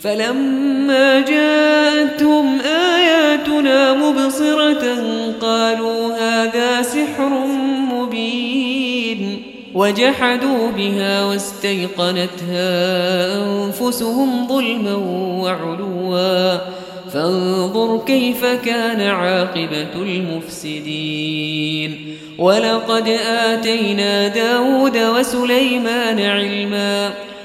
فلما جاءتهم آياتنا مبصرة قالوا هذا سحر مبين وجحدوا بها واستيقنتها أنفسهم ظلما وعلوا فانظر كيف كان عاقبة المفسدين. ولقد آتينا داود وسليمان علما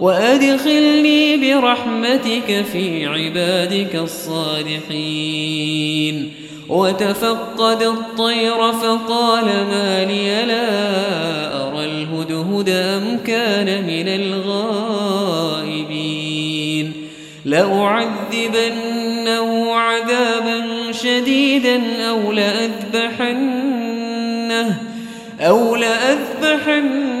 وأدخلني برحمتك في عبادك الصالحين. وتفقد الطير فقال ما لي لا أرى الهدهد أم كان من الغائبين. لأعذبنه عذابا شديدا أو لأذبحنه أو لأذبحنه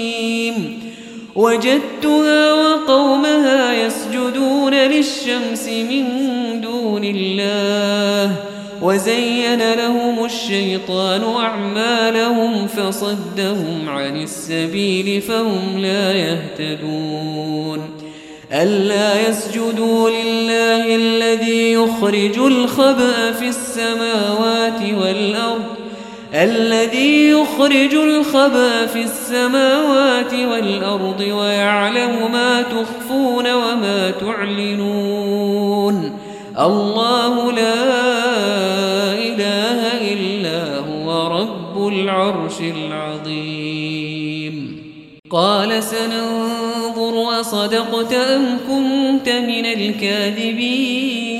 وجدتها وقومها يسجدون للشمس من دون الله وزين لهم الشيطان أعمالهم فصدهم عن السبيل فهم لا يهتدون ألا يسجدوا لله الذي يخرج الخبأ في السماوات والأرض الذي يخرج الخبأ في السماوات والأرض ويعلم ما تخفون وما تعلنون. الله لا إله إلا هو رب العرش العظيم. قال سننظر أصدقت أم كنت من الكاذبين.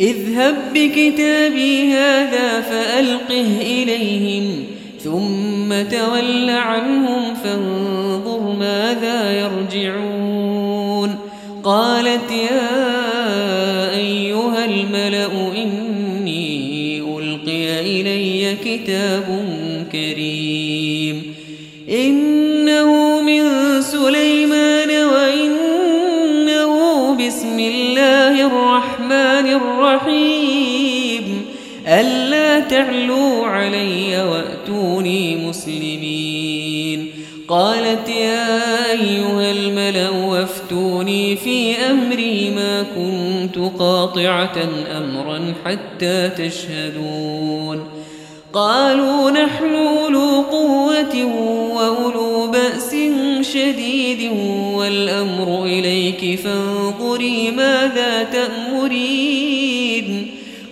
اذهب بكتابي هذا فألقه إليهم ثم تول عنهم فانظر ماذا يرجعون. قالت يا الرحيم. ألا تعلوا علي وأتوني مسلمين. قالت يا أيها الملأ وافتوني في أمري. ما كنت قاطعة أمرا حتى تشهدون. قالوا نحن أولو قوة وأولو بأس شديد والأمر إليك فانظري ماذا تأمرين.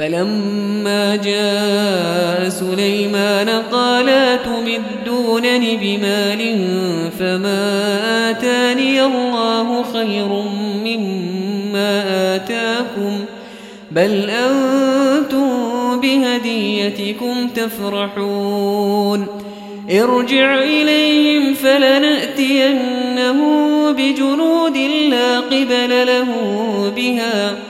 فلما جاء سليمان قال تمدونني بمال فما آتاني الله خير مما آتاكم بل أنتم بهديتكم تفرحون ارجع إليهم فلنأتينهم بجنود لا قبل له بها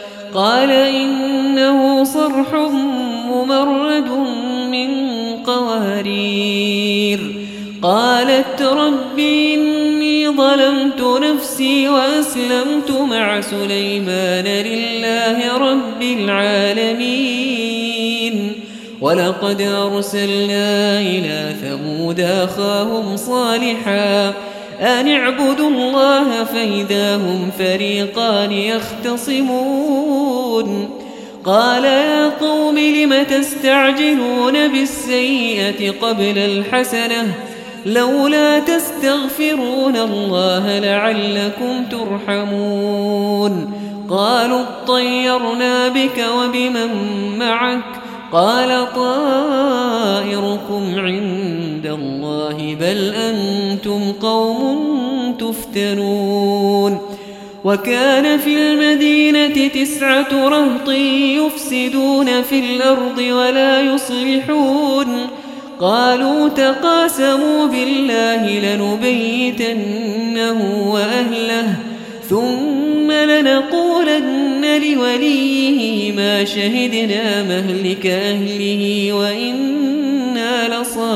قال إنه صرح ممرد من قوارير. قالت رب إني ظلمت نفسي وأسلمت مع سليمان لله رب العالمين. ولقد أرسلنا إلى ثمود أخاهم صالحا. أن اعبدوا الله فإذا هم فريقان يختصمون قال يا قوم لم تستعجلون بالسيئة قبل الحسنة لولا تستغفرون الله لعلكم ترحمون قالوا اطيرنا بك وبمن معك قال طائركم عند الله بل أنتم قوم تفتنون وكان في المدينة تسعة رهط يفسدون في الأرض ولا يصلحون قالوا تقاسموا بالله لنبيتنه وأهله ثم لنقولن لوليه ما شهدنا مهلك أهله وإنا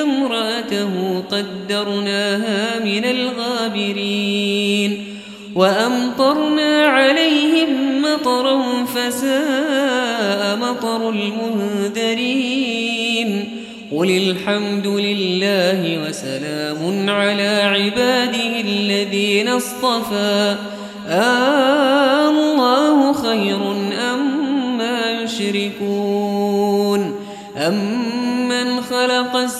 إلا امرأته قدرناها من الغابرين وأمطرنا عليهم مطرا فساء مطر المنذرين قل الحمد لله وسلام على عباده الذين اصطفى آه الله خير أما يشركون أمن خلق السماوات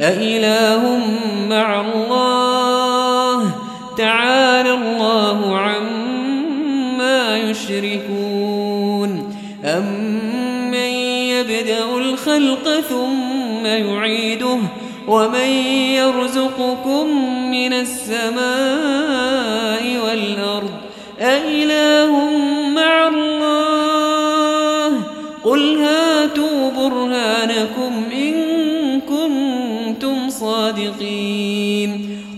أإله مع الله؟ تعالى الله عما يشركون. أمن يبدأ الخلق ثم يعيده؟ ومن يرزقكم من السماء والأرض؟ أإله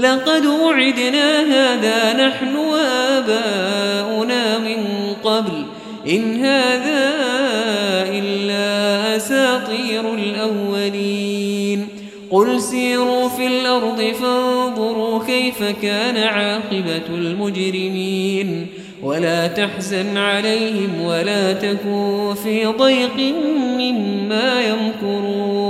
لقد وعدنا هذا نحن وآباؤنا من قبل. إن هذا إلا أساطير الأولين. قل سيروا في الأرض فانظروا كيف كان عاقبة المجرمين. ولا تحزن عليهم ولا تكون في ضيق مما يمكرون.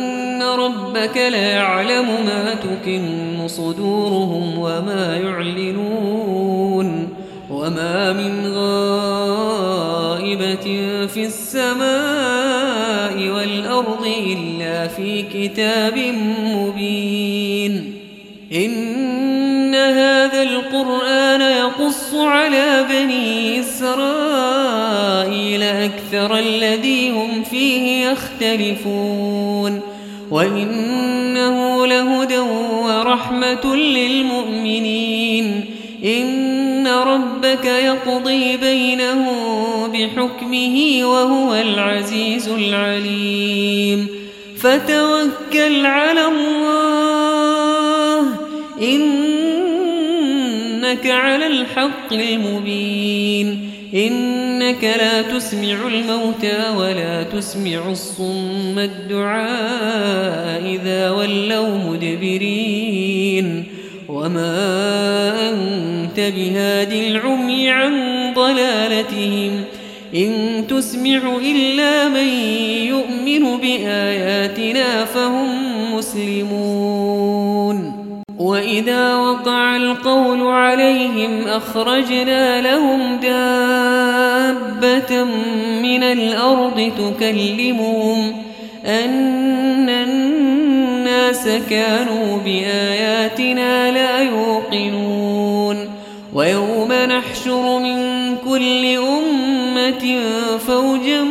ربك لا يعلم ما تكن صدورهم وما يعلنون وما من غائبة في السماء والأرض إلا في كتاب مبين. إن هذا القرآن يقص على بني إسرائيل أكثر الذي هم فيه يختلفون. وإنه لهدى ورحمة للمؤمنين إن ربك يقضي بينهم بحكمه وهو العزيز العليم فتوكل على الله إنك على الحق المبين إنك لا تسمع الموتى ولا تسمع الصم الدعاء إذا ولوا مدبرين وما أنت بهادي العمي عن ضلالتهم إن تسمع إلا من يؤمن بآياتنا فهم مسلمون وإذا وقع القول عليهم أخرجنا لهم دابة من الأرض تكلمهم أن الناس كانوا بآياتنا لا يوقنون ويوم نحشر من كل أمة فوجا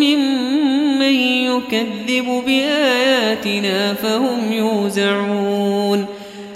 ممن يكذب بآياتنا فهم يوزعون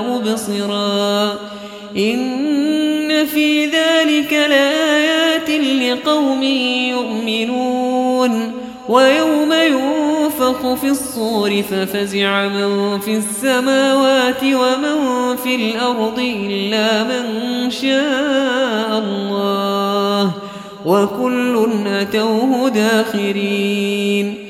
مبصرا. إن في ذلك لآيات لقوم يؤمنون. ويوم ينفخ في الصور ففزع من في السماوات ومن في الأرض إلا من شاء الله. وكل أتوه داخرين.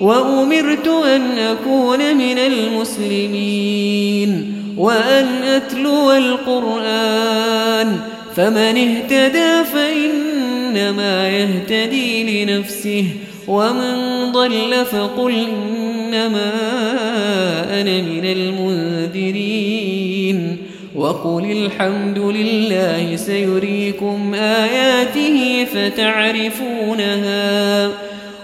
وأمرت أن أكون من المسلمين وأن أتلو القرآن فمن اهتدى فإنما يهتدي لنفسه ومن ضل فقل إنما أنا من المنذرين وقل الحمد لله سيريكم آياته فتعرفونها